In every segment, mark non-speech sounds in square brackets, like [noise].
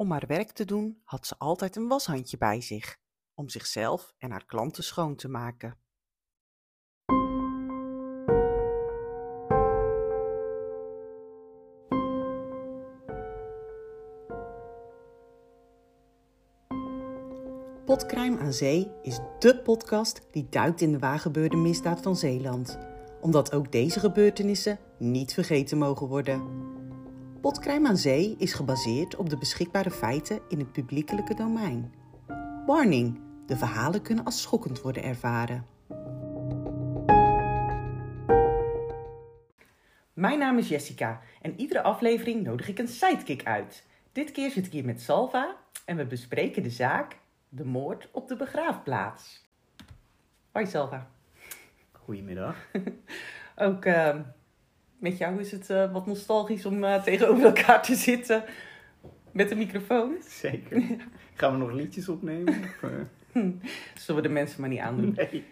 Om haar werk te doen had ze altijd een washandje bij zich, om zichzelf en haar klanten schoon te maken. Potcrime aan Zee is dé podcast die duikt in de waargebeurde misdaad van Zeeland. Omdat ook deze gebeurtenissen niet vergeten mogen worden. Potcrime aan Zee is gebaseerd op de beschikbare feiten in het publiekelijke domein. Warning: de verhalen kunnen als schokkend worden ervaren. Mijn naam is Jessica en iedere aflevering nodig ik een sidekick uit. Dit keer zit ik hier met Salva en we bespreken de zaak De moord op de begraafplaats. Hoi Salva. Goedemiddag. [laughs] Ook eh, met jou is het eh, wat nostalgisch om eh, tegenover elkaar te zitten met een microfoon. Zeker. Gaan we nog liedjes opnemen? [laughs] Of, eh, Zullen we de mensen maar niet aandoen. nee.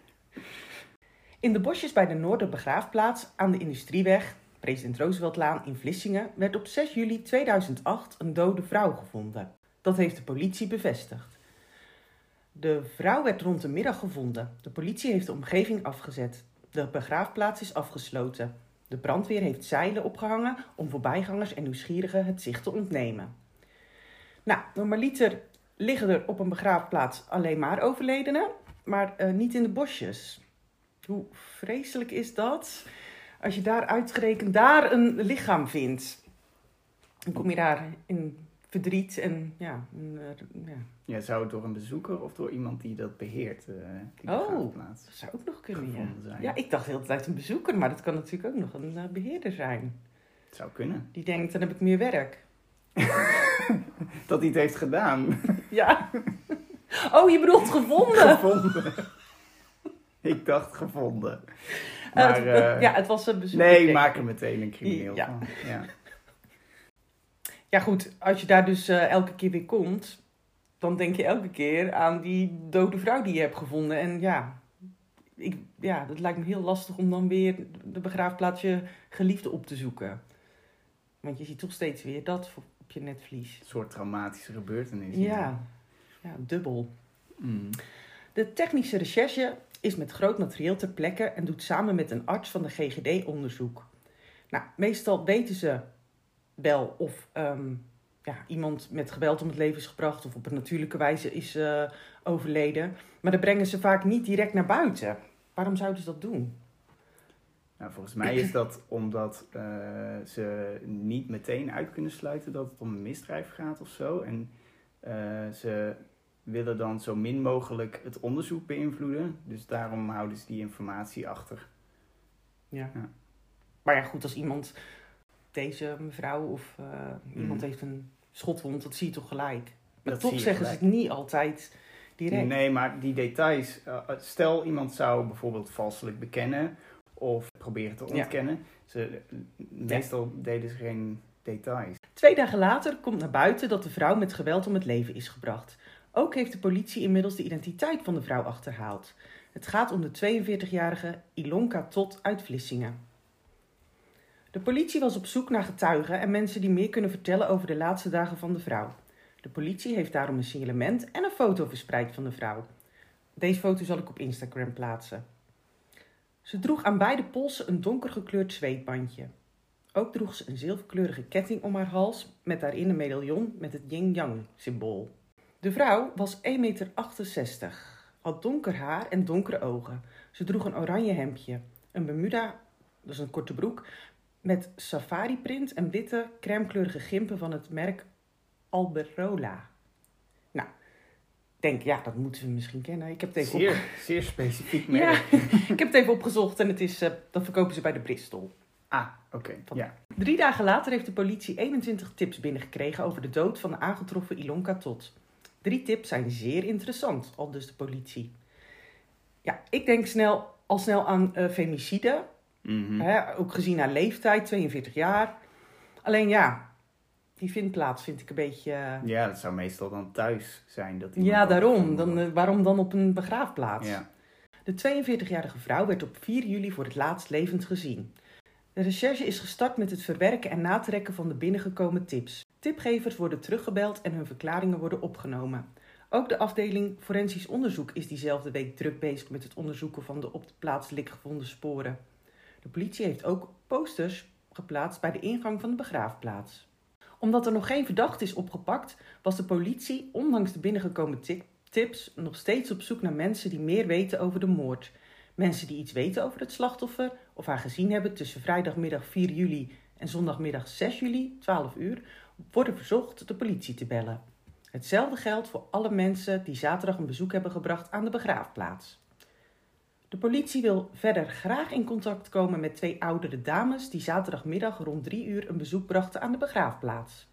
In de bosjes bij de Noorderbegraafplaats aan de Industrieweg, President Rooseveltlaan in Vlissingen, werd op 6 juli 2008 een dode vrouw gevonden. Dat heeft de politie bevestigd. De vrouw werd rond de middag gevonden. De politie heeft de omgeving afgezet. De begraafplaats is afgesloten. De brandweer heeft zeilen opgehangen om voorbijgangers en nieuwsgierigen het zicht te ontnemen. Nou, normaliter liggen er op een begraafplaats alleen maar overledenen, maar eh, niet in de bosjes. Hoe vreselijk is dat? Als je daar uitgerekend daar een lichaam vindt. Dan kom je daar in verdriet en ja. een, eh, ja. Ja, zou het door een bezoeker of door iemand die dat beheert, eh, die Oh. Dat zou ook nog kunnen, ja. Zijn. Ja, ik dacht de hele tijd een bezoeker, maar dat kan natuurlijk ook nog een eh, beheerder zijn. Het zou kunnen. Die denkt, dan heb ik meer werk. [laughs] Dat hij het heeft gedaan. [laughs] Ja. Oh, je bedoelt gevonden? gevonden. [laughs] Ik dacht gevonden. Maar, het- ja, het was een bezoeker. nee, maak er meteen een crimineel Ja. van. Ja. Ja, goed. Als je daar dus eh, elke keer weer komt, dan denk je elke keer aan die dode vrouw die je hebt gevonden. En ja, ik, ja, dat lijkt me heel lastig om dan weer de begraafplaats je geliefde op te zoeken. Want je ziet toch steeds weer dat op je netvlies. Een soort traumatische gebeurtenis. Ja, ja dubbel. Mm. De technische recherche is met groot materieel ter plekke en doet samen met een arts van de GGD onderzoek. Nou, meestal weten ze wel of ehm, ja, iemand met geweld om het leven is gebracht of op een natuurlijke wijze is eh, overleden. Maar dat brengen ze vaak niet direct naar buiten. Waarom zouden ze dat doen? Nou, volgens mij is dat omdat eh, ze niet meteen uit kunnen sluiten dat het om een misdrijf gaat of zo. En eh, ze willen dan zo min mogelijk het onderzoek beïnvloeden. Dus daarom houden ze die informatie achter. Ja. Ja. Maar ja, goed, als iemand, deze mevrouw of eh, iemand Mhm. heeft een schotwond, dat zie je toch gelijk. Maar Dat toch zeggen ze het niet altijd direct. Nee, maar die details. eh, stel iemand zou bijvoorbeeld valselijk bekennen of proberen te Ja. ontkennen. Ze, meestal deden ze geen details. Twee dagen later komt naar buiten dat de vrouw met geweld om het leven is gebracht. Ook heeft de politie inmiddels de identiteit van de vrouw achterhaald. Het gaat om de 42-jarige Ilonka Tot uit Vlissingen. De politie was op zoek naar getuigen en mensen die meer kunnen vertellen over de laatste dagen van de vrouw. De politie heeft daarom een signalement en een foto verspreid van de vrouw. Deze foto zal ik op Instagram plaatsen. Ze droeg aan beide polsen een donkergekleurd zweetbandje. Ook droeg ze een zilverkleurige ketting om haar hals met daarin een medaillon met het yin-yang symbool. De vrouw was 1,68 meter, had donker haar en donkere ogen. Ze droeg een oranje hemdje, een bermuda, dat is een korte broek, met safari print en witte crèmekleurige gimpen van het merk Alberola. Nou, ik denk, ja, dat moeten we misschien kennen. Ik heb het even, op... Zeer, zeer specifiek [laughs] ja, merk. [laughs] ik heb het even opgezocht en het is, eh, dat verkopen ze bij de Bristol. Ah, oké. Ja. Drie dagen later heeft de politie 21 tips binnengekregen over de dood van de aangetroffen Ilonka Tot. Drie tips zijn zeer interessant, al dus de politie. Ja, ik denk snel, al snel aan eh, femicide, Mhm. hè, ook gezien haar leeftijd, 42 jaar. Alleen ja, die vindplaats vind ik een beetje... eh, Ja, dat zou meestal dan thuis zijn. Dat ja, daarom. Dan, eh, waarom dan op een begraafplaats? Ja. De 42-jarige vrouw werd op 4 juli voor het laatst levend gezien. De recherche is gestart met het verwerken en natrekken van de binnengekomen tips. Tipgevers worden teruggebeld en hun verklaringen worden opgenomen. Ook de afdeling Forensisch Onderzoek is diezelfde week druk bezig met het onderzoeken van de op de plaats gevonden sporen. De politie heeft ook posters geplaatst bij de ingang van de begraafplaats. Omdat er nog geen verdachte is opgepakt, was de politie, ondanks de binnengekomen tips, nog steeds op zoek naar mensen die meer weten over de moord. Mensen die iets weten over het slachtoffer of haar gezien hebben tussen vrijdagmiddag 4 juli en zondagmiddag 6 juli, 12 uur, worden verzocht de politie te bellen. Hetzelfde geldt voor alle mensen die zaterdag een bezoek hebben gebracht aan de begraafplaats. De politie wil verder graag in contact komen met twee oudere dames die zaterdagmiddag rond drie uur een bezoek brachten aan de begraafplaats.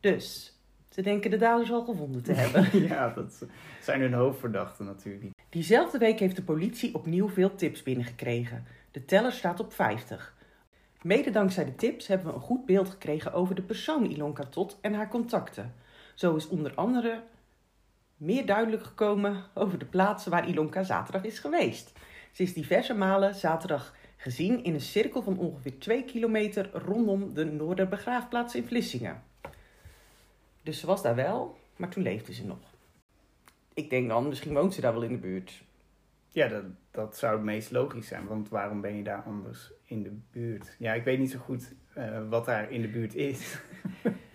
Dus, ze denken de daders al gevonden te hebben. [laughs] ja, dat zijn hun hoofdverdachten natuurlijk. Diezelfde week heeft de politie opnieuw veel tips binnengekregen. De teller staat op 50. Mede dankzij de tips hebben we een goed beeld gekregen over de persoon Ilonka Tot en haar contacten. Zo is onder andere meer duidelijk gekomen over de plaatsen waar Ilonka zaterdag is geweest. Ze is diverse malen zaterdag gezien in een cirkel van ongeveer 2 kilometer rondom de Noorderbegraafplaats in Vlissingen. Dus ze was daar wel, maar toen leefde ze nog. Ik denk dan, misschien woont ze daar wel in de buurt. Ja, dat, dat zou het meest logisch zijn, want waarom ben je daar anders in de buurt? Ja, ik weet niet zo goed uh, wat daar in de buurt is. [laughs]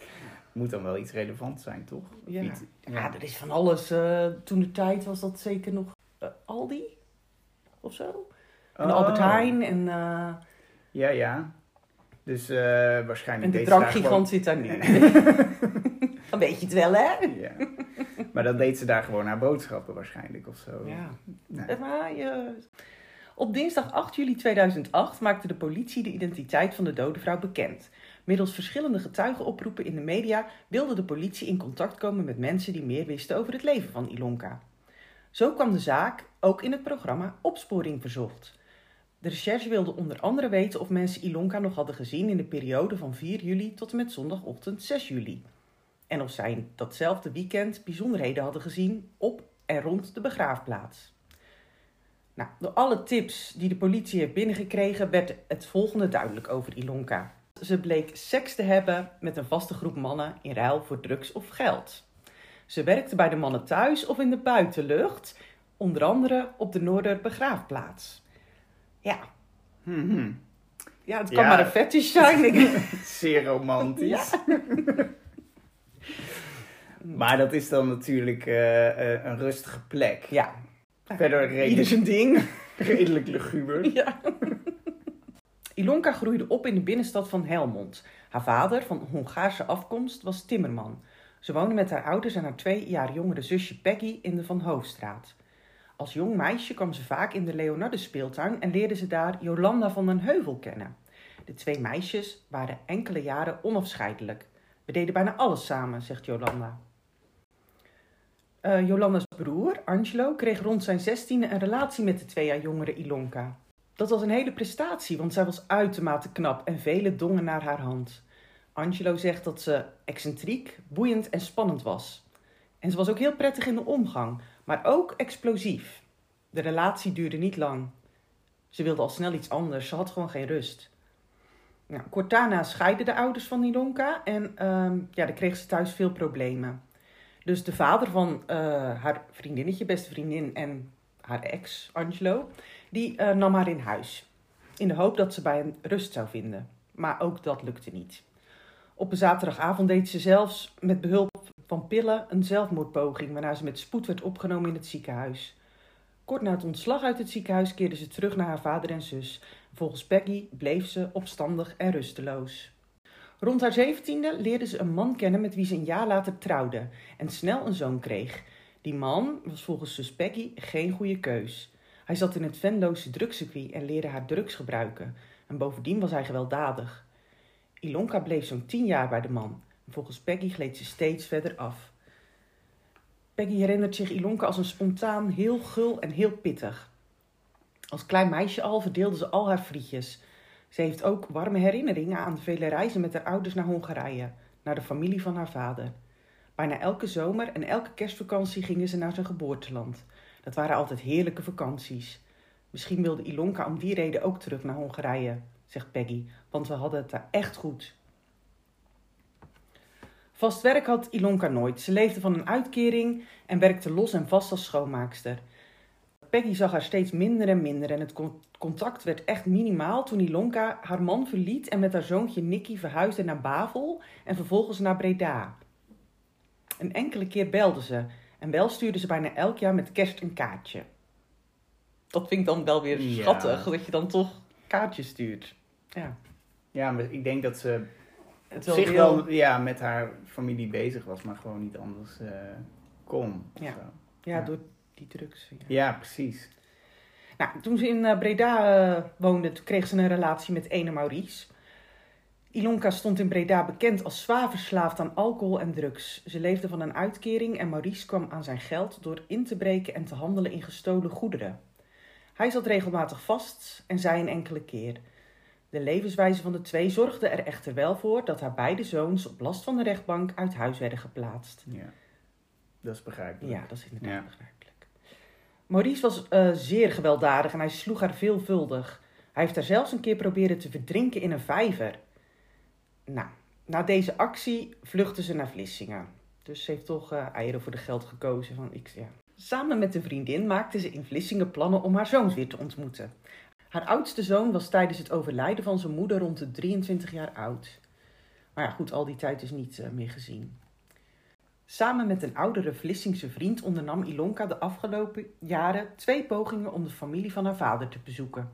moet dan wel iets relevant zijn, toch? Ja, ja. er is van alles. Uh, toen de tijd was dat zeker nog uh, Aldi of zo. En oh. Albert Heijn en... Uh, ja, ja. Dus waarschijnlijk... En de drankgigant zit daar nu. [laughs] dan weet je het wel, hè? ja. Maar dan deed ze daar gewoon haar boodschappen waarschijnlijk of zo. Ja. Nee. Maar je... Op dinsdag 8 juli 2008 maakte de politie de identiteit van de dode vrouw bekend. Middels verschillende getuigenoproepen in de media wilde de politie in contact komen met mensen die meer wisten over het leven van Ilonka. Zo kwam de zaak ook in het programma Opsporing Verzocht. De recherche wilde onder andere weten of mensen Ilonka nog hadden gezien in de periode van 4 juli tot en met zondagochtend 6 juli. En of zij datzelfde weekend bijzonderheden hadden gezien op en rond de begraafplaats. Nou, door alle tips die de politie heeft binnengekregen werd het volgende duidelijk over Ilonka. Ze bleek seks te hebben met een vaste groep mannen in ruil voor drugs of geld. Ze werkte bij de mannen thuis of in de buitenlucht, onder andere op de Noorderbegraafplaats. Ja. Hmm. Ja, het kan maar een fetish zijn. [laughs] Zeer romantisch. [laughs] maar dat is dan natuurlijk uh, een rustige plek. Ja. Verder redelijk, Ieder zijn ding. [laughs] redelijk luguber. Ja. Ilonka groeide op in de binnenstad van Helmond. Haar vader, van Hongaarse afkomst, was timmerman. Ze woonde met haar ouders en haar twee jaar jongere zusje Peggy in de Van Hoofdstraat. Als jong meisje kwam ze vaak in de Leonardus speeltuin en leerde ze daar Jolanda van den Heuvel kennen. De twee meisjes waren enkele jaren onafscheidelijk. We deden bijna alles samen, zegt Jolanda. Uh, Jolanda's broer, Angelo, kreeg rond zijn zestiende een relatie met de twee jaar jongere Ilonka. Dat was een hele prestatie, want zij was uitermate knap en vele dongen naar haar hand. Angelo zegt dat ze excentriek, boeiend en spannend was. En ze was ook heel prettig in de omgang, maar ook explosief. De relatie duurde niet lang. Ze wilde al snel iets anders, ze had gewoon geen rust. Nou, kort daarna scheiden de ouders van Nilonka en uh, ja, dan kreeg ze thuis veel problemen. Dus de vader van uh, haar vriendinnetje, beste vriendin en haar ex, Angelo, die uh, nam haar in huis. In de hoop dat ze bij hem rust zou vinden. Maar ook dat lukte niet. Op een zaterdagavond deed ze zelfs met behulp van pillen een zelfmoordpoging, waarna ze met spoed werd opgenomen in het ziekenhuis. Kort na het ontslag uit het ziekenhuis keerde ze terug naar haar vader en zus. Volgens Peggy bleef ze opstandig en rusteloos. Rond haar zeventiende leerde ze een man kennen met wie ze een jaar later trouwde en snel een zoon kreeg. Die man was volgens zus Peggy geen goede keus. Hij zat in het Venloze drugscircuit en leerde haar drugs gebruiken. En bovendien was hij gewelddadig. Ilonka bleef zo'n tien jaar bij de man. En volgens Peggy gleed ze steeds verder af. Peggy herinnert zich Ilonka als een spontaan, heel gul en heel pittig. Als klein meisje al verdeelde ze al haar frietjes. Ze heeft ook warme herinneringen aan vele reizen met haar ouders naar Hongarije, naar de familie van haar vader. Bijna elke zomer en elke kerstvakantie gingen ze naar zijn geboorteland. Dat waren altijd heerlijke vakanties. Misschien wilde Ilonka om die reden ook terug naar Hongarije. zegt Peggy, want we hadden het daar echt goed. Vast werk had Ilonka nooit. Ze leefde van een uitkering en werkte los en vast als schoonmaakster. Peggy zag haar steeds minder en minder en het contact werd echt minimaal toen Ilonka haar man verliet en met haar zoontje Nicky verhuisde naar Bavel en vervolgens naar Breda. Een enkele keer belde ze en wel stuurde ze bijna elk jaar met kerst een kaartje. Dat vind ik dan wel weer Ja. schattig, dat je dan toch kaartjes stuurt. Ja, Ja, maar ik denk dat ze het wel zich heel- wel ja, met haar familie bezig was, maar gewoon niet anders eh, kon. Ja. Ja, Ja. door die drugs. Ja. ja, precies. Nou, toen ze in eh, Breda eh, woonde, toen kreeg ze een relatie met ene Maurice. Ilonka stond in Breda bekend als zwaar verslaafd aan alcohol en drugs. Ze leefde van een uitkering en Maurice kwam aan zijn geld door in te breken en te handelen in gestolen goederen. Hij zat regelmatig vast en zei een enkele keer. De levenswijze van de twee zorgde er echter wel voor dat haar beide zoons op last van de rechtbank uit huis werden geplaatst. Ja. Dat is begrijpelijk. Ja, dat is inderdaad Ja. begrijpelijk. Maurice was eh, zeer gewelddadig en hij sloeg haar veelvuldig. Hij heeft haar zelfs een keer proberen te verdrinken in een vijver. Nou, na deze actie vluchtte ze naar Vlissingen. Dus ze heeft toch eh, eieren voor de geld gekozen. Van, ik. Samen met een vriendin maakte ze in Vlissingen plannen om haar zoons weer te ontmoeten. Haar oudste zoon was tijdens het overlijden van zijn moeder rond de 23 jaar oud. Maar ja, goed, al die tijd is niet eh, meer gezien. Samen met een oudere Vlissingse vriend ondernam Ilonka de afgelopen jaren twee pogingen om de familie van haar vader te bezoeken.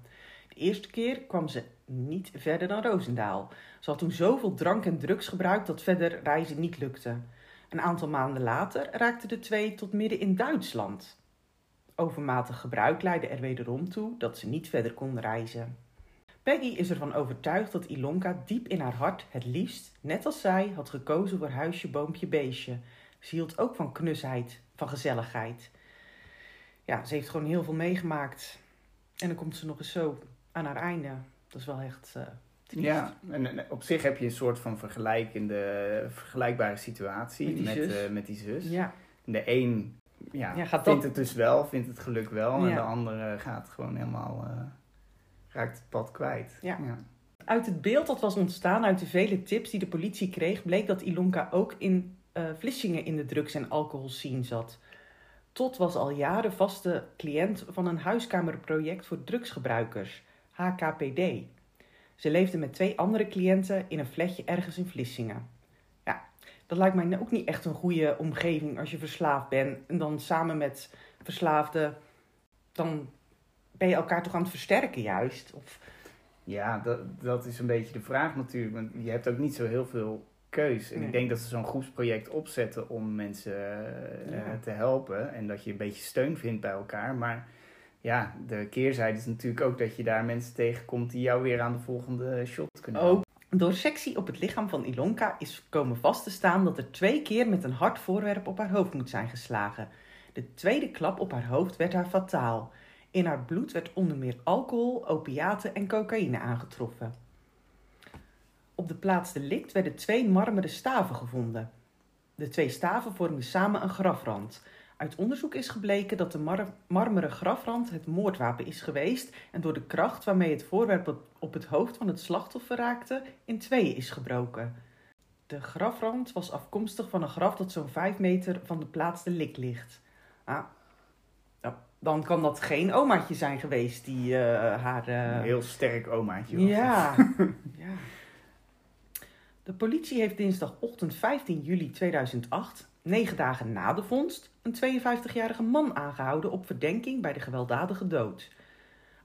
Eerste keer kwam ze niet verder dan Roosendaal. Ze had toen zoveel drank en drugs gebruikt dat verder reizen niet lukte. Een aantal maanden later raakten de twee tot midden in Duitsland. Overmatig gebruik leidde er wederom toe dat ze niet verder kon reizen. Peggy is ervan overtuigd dat Ilonka diep in haar hart het liefst, net als zij, had gekozen voor huisje, boompje, beestje. Ze hield ook van knusheid, van gezelligheid. Ja, ze heeft gewoon heel veel meegemaakt. En dan komt ze nog eens zo aan haar einde. Dat is wel echt eh triest. Ja, en, en op zich heb je een soort van vergelijkende, vergelijkbare situatie Met die met, zus. eh, met die zus. Ja, De een ja, Ja, gaat vindt dat- het dus wel, vindt het geluk wel. En de andere gaat gewoon helemaal, eh, raakt het pad kwijt. Ja. Uit het beeld dat was ontstaan uit de vele tips die de politie kreeg, bleek dat Ilonka ook in eh, Vlissingen in de drugs- en alcoholscene zat. Tot was al jaren vaste cliënt van een huiskamerproject voor drugsgebruikers, HKPD. Ze leefde met twee andere cliënten in een flatje ergens in Vlissingen. Ja, dat lijkt mij ook niet echt een goede omgeving als je verslaafd bent en dan samen met verslaafden, dan ben je elkaar toch aan het versterken juist? Of, Ja, dat, dat is een beetje de vraag natuurlijk. Want je hebt ook niet zo heel veel keus. En Nee. ik denk dat ze zo'n groepsproject opzetten om mensen eh, Ja. te helpen. En dat je een beetje steun vindt bij elkaar. Maar ja, de keerzijde is natuurlijk ook dat je daar mensen tegenkomt die jou weer aan de volgende shot kunnen Ook door sectie op het lichaam van Ilonka is komen vast te staan dat er twee keer met een hard voorwerp op haar hoofd moet zijn geslagen. De tweede klap op haar hoofd werd haar fataal. In haar bloed werd onder meer alcohol, opiaten en cocaïne aangetroffen. Op de plaats delict werden twee marmeren staven gevonden. De twee staven vormden samen een grafrand. Uit onderzoek is gebleken dat de mar- marmeren grafrand het moordwapen is geweest en door de kracht waarmee het voorwerp op- het hoofd van het slachtoffer raakte, in tweeën is gebroken. De grafrand was afkomstig van een graf dat zo'n 5 meter van de plaats delict ligt. Ah, nou, dan kan dat geen omaatje zijn geweest die eh, haar... eh, Een heel sterk omaatje. was ja. [laughs] ja. De politie heeft dinsdagochtend 15 juli 2008, negen dagen na de vondst, een 52-jarige man aangehouden op verdenking bij de gewelddadige dood.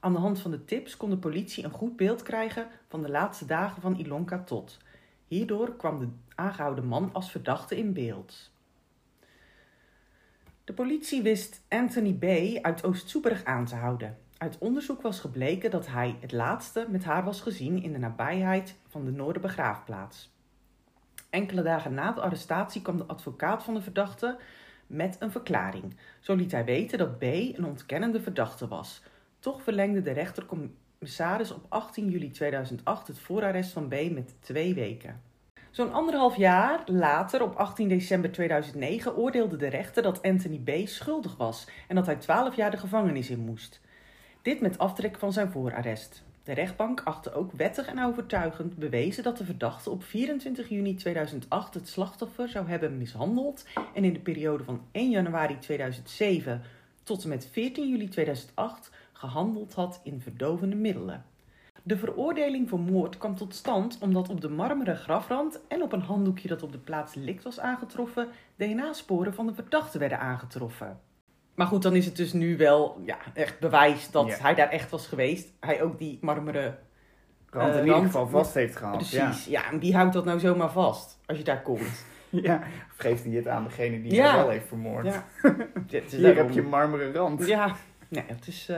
Aan de hand van de tips kon de politie een goed beeld krijgen van de laatste dagen van Ilonka Tot. Hierdoor kwam de aangehouden man als verdachte in beeld. De politie wist Anthony B. uit Oost-Soeberg aan te houden. Uit onderzoek was gebleken dat hij het laatste met haar was gezien in de nabijheid van de Noorderbegraafplaats. Enkele dagen na de arrestatie kwam de advocaat van de verdachte met een verklaring. Zo liet hij weten dat B. een ontkennende verdachte was. Toch verlengde de rechtercommissaris op 18 juli 2008 het voorarrest van B. met twee weken. Zo'n anderhalf jaar later, op 18 december 2009, oordeelde de rechter dat Anthony B. schuldig was en dat hij 12 jaar de gevangenis in moest. Dit met aftrek van zijn voorarrest. De rechtbank achtte ook wettig en overtuigend bewezen dat de verdachte op 24 juni 2008 het slachtoffer zou hebben mishandeld en in de periode van 1 januari 2007 tot en met 14 juli 2008 gehandeld had in verdovende middelen. De veroordeling voor moord kwam tot stand omdat op de marmeren grafrand en op een handdoekje dat op de plaats delict was aangetroffen DNA-sporen van de verdachte werden aangetroffen. Maar goed, dan is het dus nu wel ja, echt bewijs dat Ja. hij daar echt was geweest. Hij ook die marmeren. Rand Eh, in ieder geval vast heeft gehad. Precies. Ja. en wie houdt dat nou zomaar vast als je daar komt? Ja. [laughs] ja. Of geeft hij het aan degene die Ja. wel heeft vermoord. Ja. [laughs] Hier daarom- heb je marmeren rand. Ja, nee, het is eh,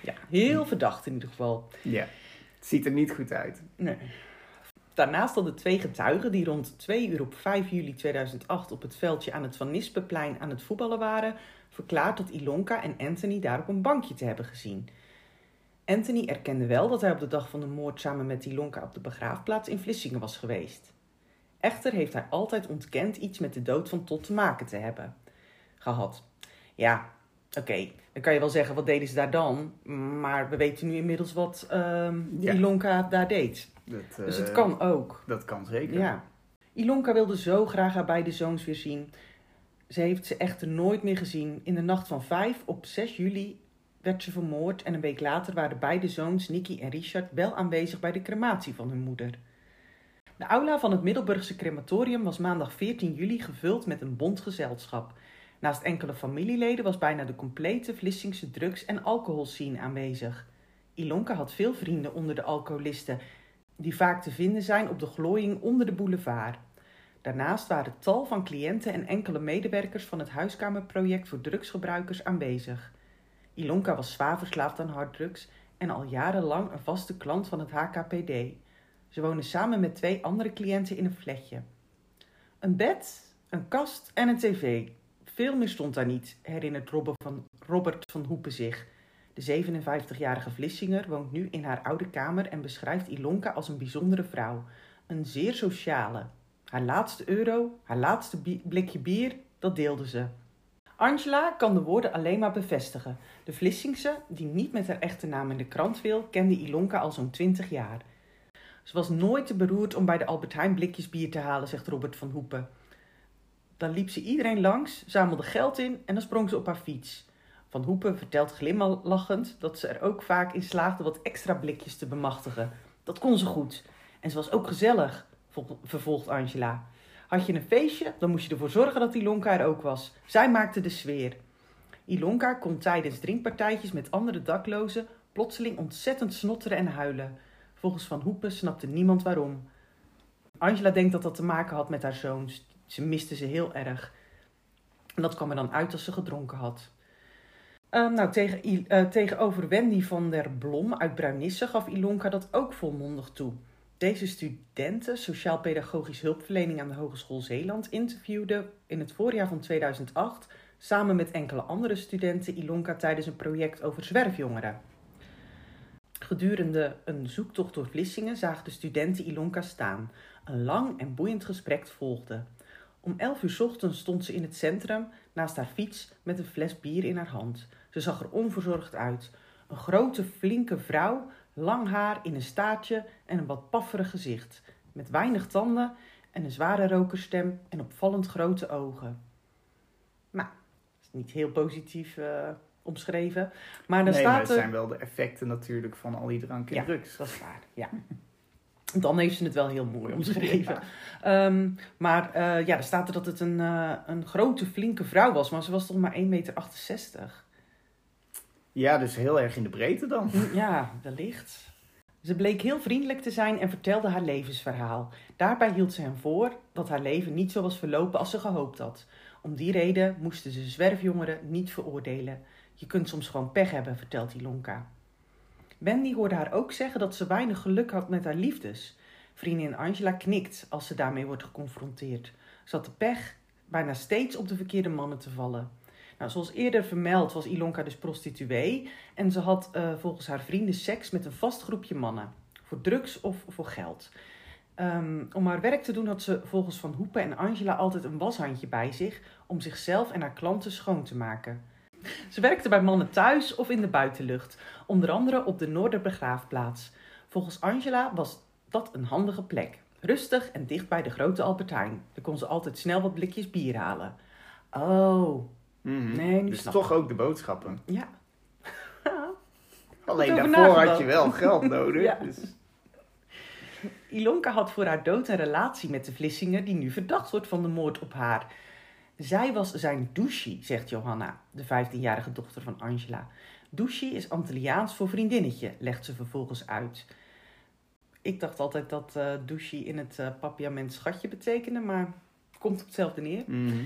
ja, heel verdacht in ieder geval. Ja. Het ziet er niet goed uit. Nee. Daarnaast hadden twee getuigen die rond 2 uur op 5 juli 2008 op het veldje aan het Van Nispeplein aan het voetballen waren, verklaard dat Ilonka en Anthony daar op een bankje te hebben gezien. Anthony erkende wel dat hij op de dag van de moord samen met Ilonka op de begraafplaats in Vlissingen was geweest. Echter heeft hij altijd ontkend iets met de dood van Tot te maken te hebben gehad. Ja, oké, dan kan je wel zeggen wat deden ze daar dan, maar we weten nu inmiddels wat ehm Ja. Ilonka daar deed. Dat, Dus eh, het kan ook. Dat kan zeker. Ja. Ilonka wilde zo graag haar beide zoons weer zien. Ze heeft ze echter nooit meer gezien. In de nacht van 5 op 6 juli werd ze vermoord en een week later waren beide zoons, Nicky en Richard, wel aanwezig bij de crematie van hun moeder. De aula van het Middelburgse crematorium was maandag 14 juli gevuld met een bond gezelschap. Naast enkele familieleden was bijna de complete Vlissingse drugs- en alcoholscene aanwezig. Ilonka had veel vrienden onder de alcoholisten die vaak te vinden zijn op de glooiing onder de boulevard. Daarnaast waren tal van cliënten en enkele medewerkers van het huiskamerproject voor drugsgebruikers aanwezig. Ilonka was zwaar verslaafd aan harddrugs en al jarenlang een vaste klant van het HKPD. Ze woonde samen met twee andere cliënten in een flatje. Een bed, een kast en een tv. Veel meer stond daar niet, herinnert Robert van Hoepen zich. De 57-jarige Vlissinger woont nu in haar oude kamer en beschrijft Ilonka als een bijzondere vrouw. Een zeer sociale. Haar laatste euro, haar laatste blikje bier, dat deelde ze. Angela kan de woorden alleen maar bevestigen. De Vlissingse, die niet met haar echte naam in de krant wil, kende Ilonka al zo'n 20 jaar. Ze was nooit te beroerd om bij de Albert Heijn blikjes bier te halen, zegt Robert van Hoepen. Dan liep ze iedereen langs, zamelde geld in en dan sprong ze op haar fiets. Van Hoepen vertelt glimlachend dat ze er ook vaak in slaagde wat extra blikjes te bemachtigen. Dat kon ze goed. En ze was ook gezellig, vervolgt Angela. Had je een feestje, dan moest je ervoor zorgen dat Ilonka er ook was. Zij maakte de sfeer. Ilonka kon tijdens drinkpartijtjes met andere daklozen plotseling ontzettend snotteren en huilen. Volgens Van Hoepen snapte niemand waarom. Angela denkt dat dat te maken had met haar zoons. Ze miste ze heel erg. En dat kwam er dan uit als ze gedronken had. Ehm, nou, tegen, eh, tegenover Wendy van der Blom uit Bruinisse gaf Ilonka dat ook volmondig toe. Deze studenten sociaal-pedagogisch hulpverlening aan de Hogeschool Zeeland interviewde in het voorjaar van 2008 samen met enkele andere studenten Ilonka tijdens een project over zwerfjongeren. Gedurende een zoektocht door Vlissingen zagen de studenten Ilonka staan. Een lang en boeiend gesprek volgde. Om 11 uur ochtends stond ze in het centrum naast haar fiets met een fles bier in haar hand. Ze zag er onverzorgd uit. Een grote, flinke vrouw, lang haar in een staartje en een wat pafferig gezicht. Met weinig tanden en een zware rokerstem en opvallend grote ogen. Nou, dat is niet heel positief eh, omschreven. Maar dan nee, maar staat het er... zijn wel de effecten natuurlijk van al die drank en Ja. drugs. Dat is waar, ja. [laughs] Dan heeft ze het wel heel mooi omschreven. Ehm, maar eh, ja, er staat er dat het een, eh, een grote, flinke vrouw was. Maar ze was toch maar 1,68 meter. Ja, dus heel erg in de breedte dan. Ja, wellicht. Ze bleek heel vriendelijk te zijn en vertelde haar levensverhaal. Daarbij hield ze hem voor dat haar leven niet zo was verlopen als ze gehoopt had. Om die reden moesten ze zwerfjongeren niet veroordelen. Je kunt soms gewoon pech hebben, vertelt Ilonka. Wendy hoorde haar ook zeggen dat ze weinig geluk had met haar liefdes. Vriendin Angela knikt als ze daarmee wordt geconfronteerd. Ze had de pech bijna steeds op de verkeerde mannen te vallen. Nou, zoals eerder vermeld was Ilonka dus prostituee en ze had eh, volgens haar vrienden seks met een vast groepje mannen. Voor drugs of voor geld. Ehm, om haar werk te doen had ze volgens Van Hoepen en Angela altijd een washandje bij zich om zichzelf en haar klanten schoon te maken. Ze werkte bij mannen thuis of in de buitenlucht, onder andere op de Noorderbegraafplaats. Volgens Angela was dat een handige plek. Rustig en dicht bij de grote Albertijn. Daar kon ze altijd snel wat blikjes bier halen. Oh, Mhm. Nee, dus snap toch ook de boodschappen. ja. Alleen daarvoor had je wel geld nodig. [laughs] Ja. dus, Ilonka had voor haar dood een relatie met de Vlissinger die nu verdacht wordt van de moord op haar. Zij was zijn douchie, zegt Johanna, de 15-jarige dochter van Angela. Douchie is Antilliaans voor vriendinnetje, legt ze vervolgens uit. Ik dacht altijd dat douchie in het eh papiament schatje betekende, maar komt op hetzelfde neer. mhm.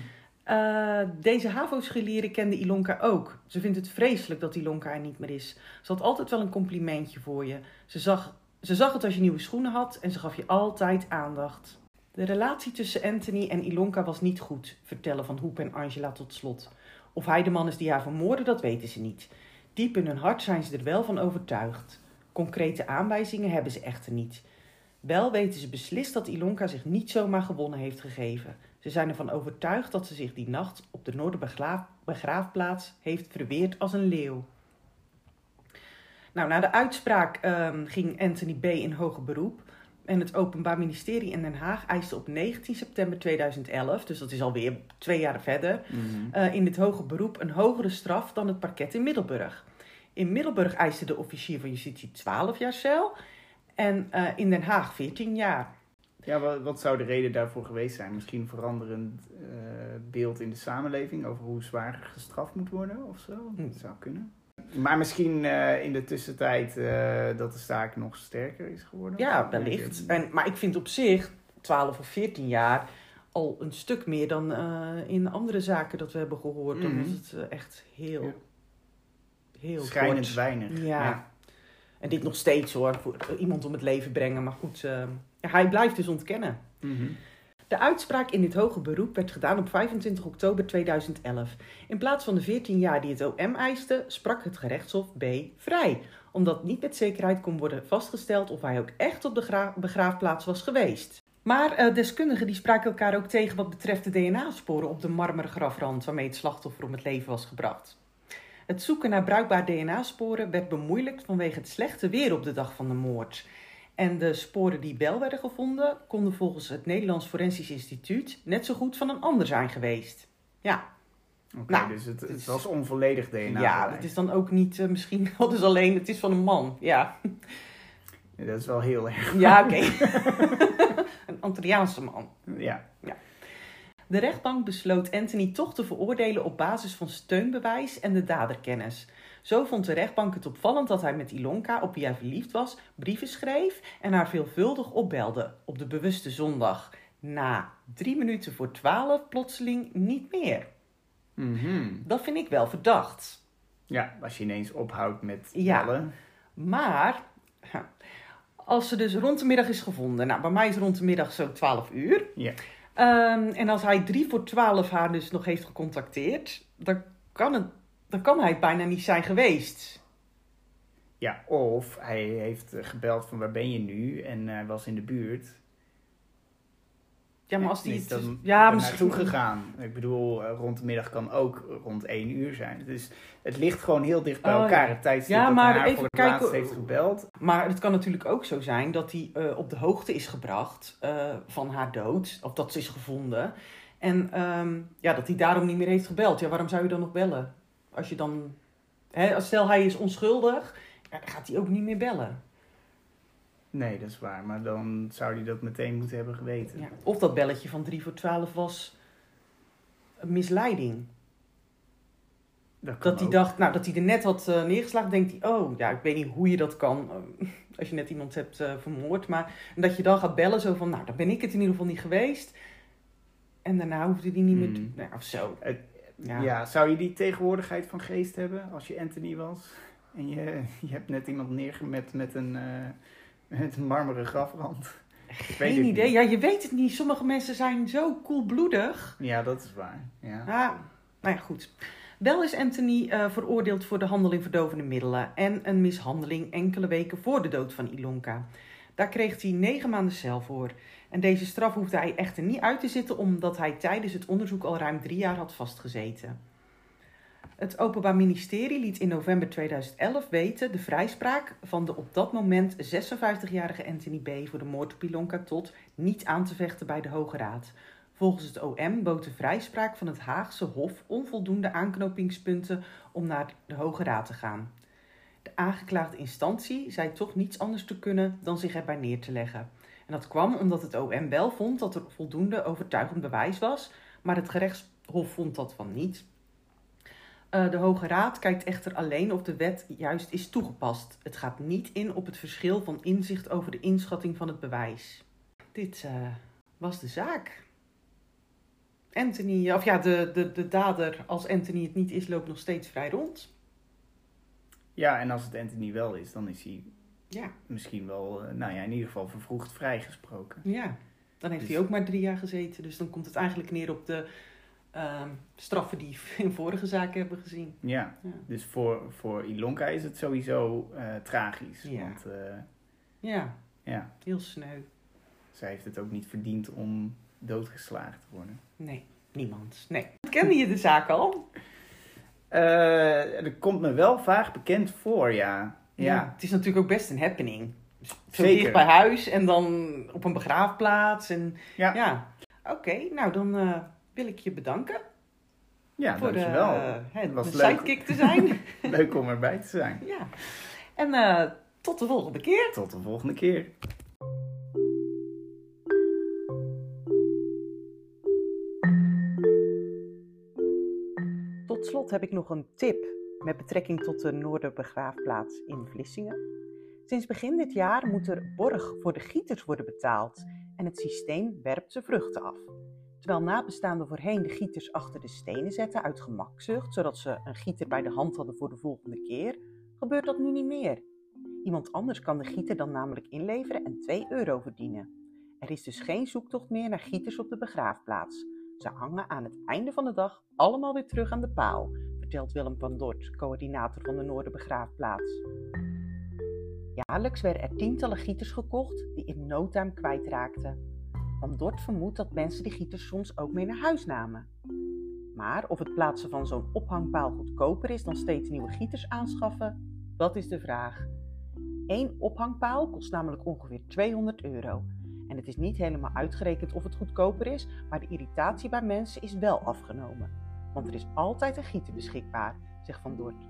Eh, deze HAVO-scholieren kende Ilonka ook. Ze vindt het vreselijk dat Ilonka er niet meer is. Ze had altijd wel een complimentje voor je. Ze zag, ze zag het als je nieuwe schoenen had en ze gaf je altijd aandacht. De relatie tussen Anthony en Ilonka was niet goed, vertellen Van Hoep en Angela tot slot. Of hij de man is die haar vermoordde, dat weten ze niet. Diep in hun hart zijn ze er wel van overtuigd. Concrete aanwijzingen hebben ze echter niet. Wel weten ze beslist dat Ilonka zich niet zomaar gewonnen heeft gegeven. Ze zijn ervan overtuigd dat ze zich die nacht op de Noorderbegraafplaats heeft verweerd als een leeuw. Nou, na de uitspraak ehm, ging Anthony B. in hoger beroep. En het Openbaar Ministerie in Den Haag eiste op 19 september 2011, dus dat is alweer twee jaar verder, Mhm. eh, in dit hoger beroep een hogere straf dan het parket in Middelburg. In Middelburg eiste de officier van justitie 12 jaar cel en eh, in Den Haag 14 jaar. Ja, wat, wat zou de reden daarvoor geweest zijn? Misschien een veranderend eh, beeld in de samenleving over hoe zwaar gestraft moet worden of zo? Hm. Dat zou kunnen. Maar misschien eh, in de tussentijd eh, dat de zaak nog sterker is geworden? Ja, wellicht. En, maar ik vind op zich 12 of 14 jaar al een stuk meer dan in andere zaken dat we hebben gehoord. Dan Mhm. is het eh, echt heel, Ja. heel Schijnend kort. weinig. Ja. En dit nog steeds hoor, voor iemand om het leven brengen. Maar goed, hij blijft dus ontkennen. Mhm. De uitspraak in dit hoge beroep werd gedaan op 25 oktober 2011. In plaats van de 14 jaar die het OM eiste, sprak het gerechtshof B vrij. Omdat niet met zekerheid kon worden vastgesteld of hij ook echt op de gra- begraafplaats was geweest. Maar eh, deskundigen die spraken elkaar ook tegen wat betreft de DNA-sporen op de marmeren grafrand waarmee het slachtoffer om het leven was gebracht. Het zoeken naar bruikbaar DNA-sporen werd bemoeilijkt vanwege het slechte weer op de dag van de moord. En de sporen die wel werden gevonden, konden volgens het Nederlands Forensisch Instituut net zo goed van een ander zijn geweest. Ja, Oké, Nou, dus het, was onvolledig DNA. ja het is dan ook niet eh, misschien [laughs] wel dus alleen, het is van een man. Ja, Ja, dat is wel heel erg. ja [laughs] oké. [laughs] een Antilliaanse man. Ja. De rechtbank besloot Anthony toch te veroordelen op basis van steunbewijs en de daderkennis. Zo vond de rechtbank het opvallend dat hij met Ilonka, op wie hij verliefd was, brieven schreef en haar veelvuldig opbelde op de bewuste zondag. Na drie minuten voor twaalf plotseling niet meer. Mhm. Dat vind ik wel verdacht. ja, als je ineens ophoudt met Ja. bellen. Maar als ze dus rond de middag is gevonden, nou bij mij is rond de middag zo 12 uur. Ja. Ehm, en als hij drie voor twaalf haar dus nog heeft gecontacteerd, dan kan, het, dan kan hij bijna niet zijn geweest. Ja, of hij heeft eh, gebeld van waar ben je nu en hij was in de buurt. Ja, maar als die is dan ja, er misschien... naartoe gegaan. Ik bedoel, eh, rond de middag kan ook rond één uur zijn. Dus het ligt gewoon heel dicht bij Oh, elkaar. ja. Het tijdstip Ja, maar haar even voor het kijken- laatst heeft gebeld. Maar het kan natuurlijk ook zo zijn dat hij eh, op de hoogte is gebracht eh, van haar dood. Of dat ze is gevonden. En ehm, ja, dat hij daarom niet meer heeft gebeld. Ja, waarom zou je dan nog bellen? Als je dan... Hè, stel hij is onschuldig, dan gaat hij ook niet meer bellen. Nee, dat is waar. Maar dan zou hij dat meteen moeten hebben geweten. Ja. Of dat belletje van 3 voor 12 was een misleiding. Dat, Dat hij ook. dacht, nou, dat hij er net had eh, neergeslagen, denkt hij, oh, ja, ik weet niet hoe je dat kan eh, [laughs] als je net iemand hebt eh, vermoord. Maar en dat je dan gaat bellen, zo van, nou, dan ben ik het in ieder geval niet geweest. En daarna hoefde hij niet meer te, Hmm. nou, of zo. Ja. Ja. zou je die tegenwoordigheid van geest hebben als je Anthony was? En je, je hebt net iemand neergemet met een, eh, met een marmeren grafrand. Geen idee. niet. Ja, je weet het niet. Sommige mensen zijn zo koelbloedig. Ja, dat is waar. Ja. Ah, nou ja, goed. Wel is Anthony eh, veroordeeld voor de handel in verdovende middelen en een mishandeling enkele weken voor de dood van Ilonka. Daar kreeg hij negen maanden cel voor. En deze straf hoefde hij echter niet uit te zitten omdat hij tijdens het onderzoek al ruim drie jaar had vastgezeten. Het Openbaar Ministerie liet in november 2011 weten de vrijspraak van de op dat moment 56-jarige Anthony B. voor de moord op Ilonka Tot niet aan te vechten bij de Hoge Raad. Volgens het OM bood de vrijspraak van het Haagse Hof onvoldoende aanknopingspunten om naar de Hoge Raad te gaan. De aangeklaagde instantie zei toch niets anders te kunnen dan zich erbij neer te leggen. En dat kwam omdat het OM wel vond dat er voldoende overtuigend bewijs was, maar het gerechtshof vond dat van niet. Uh, de Hoge Raad kijkt echter alleen of de wet juist is toegepast. Het gaat niet in op het verschil van inzicht over de inschatting van het bewijs. Dit uh, was de zaak. Anthony, of ja, de, de, de dader, als Anthony het niet is, loopt nog steeds vrij rond. Ja, en als het Anthony wel is, dan is hij ja. misschien wel, uh, nou ja, in ieder geval vervroegd vrijgesproken. Ja, dan heeft dus... hij ook maar drie jaar gezeten. Dus dan komt het eigenlijk neer op de uh, straffen die in vorige zaken hebben gezien. Ja, ja. dus voor, voor Ilonka is het sowieso uh, tragisch. Ja. Want, uh, ja. ja, heel sneu. Zij heeft het ook niet verdiend om doodgeslagen te worden. Nee, niemand. Nee. Kende je de zaak al? Dat komt me wel vaag bekend voor, ja. Ja. Het is natuurlijk ook best een happening. Zo Zeker. dicht bij huis en dan op een begraafplaats. En, ja. ja. Oké, okay, nou dan uh, wil ik je bedanken. Ja, voor dankjewel. De, het was de leuk. sidekick te zijn. [laughs] leuk om erbij te zijn. Ja. En uh, tot de volgende keer. Tot de volgende keer. Tot slot heb ik nog een tip met betrekking tot de Noorderbegraafplaats in Vlissingen. Sinds begin dit jaar moet er borg voor de gieters worden betaald en het systeem werpt zijn vruchten af. Terwijl nabestaanden voorheen de gieters achter de stenen zetten uit gemakzucht, zodat ze een gieter bij de hand hadden voor de volgende keer, gebeurt dat nu niet meer. Iemand anders kan de gieter dan namelijk inleveren en 2 euro verdienen. Er is dus geen zoektocht meer naar gieters op de begraafplaats. Ze hangen aan het einde van de dag allemaal weer terug aan de paal, vertelt Willem van Dort, coördinator van de Noorderbegraafplaats. Jaarlijks werden er tientallen gieters gekocht die in no time kwijtraakten. Van Dort vermoedt dat mensen die gieters soms ook mee naar huis namen. Maar of het plaatsen van zo'n ophangpaal goedkoper is dan steeds nieuwe gieters aanschaffen, dat is de vraag. Eén ophangpaal kost namelijk ongeveer 200 euro. En het is niet helemaal uitgerekend of het goedkoper is, maar de irritatie bij mensen is wel afgenomen. Want er is altijd een gieter beschikbaar, zegt Van Dort.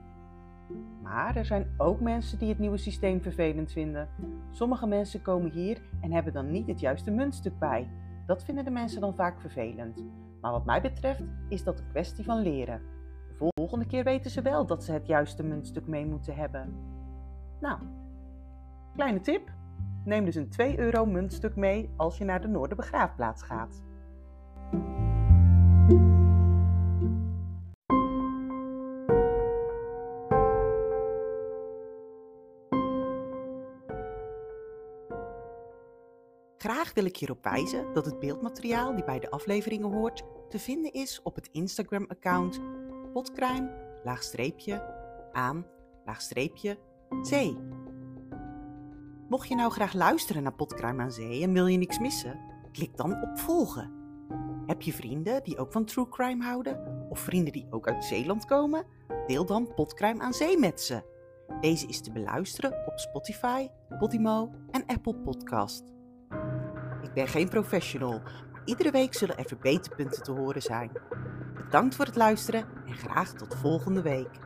Maar er zijn ook mensen die het nieuwe systeem vervelend vinden. Sommige mensen komen hier en hebben dan niet het juiste muntstuk bij. Dat vinden de mensen dan vaak vervelend. Maar wat mij betreft is dat een kwestie van leren. De volgende keer weten ze wel dat ze het juiste muntstuk mee moeten hebben. Nou, kleine tip. Neem dus een 2 euro muntstuk mee als je naar de Noorderbegraafplaats gaat. Graag wil ik hierop wijzen dat het beeldmateriaal die bij de afleveringen hoort te vinden is op het Instagram-account potcrime laagstreepje aan laagstreepje zee. Mocht je nou graag luisteren naar Potcrime aan Zee en wil je niks missen, klik dan op volgen. Heb je vrienden die ook van true crime houden of vrienden die ook uit Zeeland komen? Deel dan Potcrime aan Zee met ze. Deze is te beluisteren op Spotify, Podimo en Apple Podcast. Ben geen professional, maar iedere week zullen er verbeterpunten te horen zijn. Bedankt voor het luisteren en graag tot volgende week.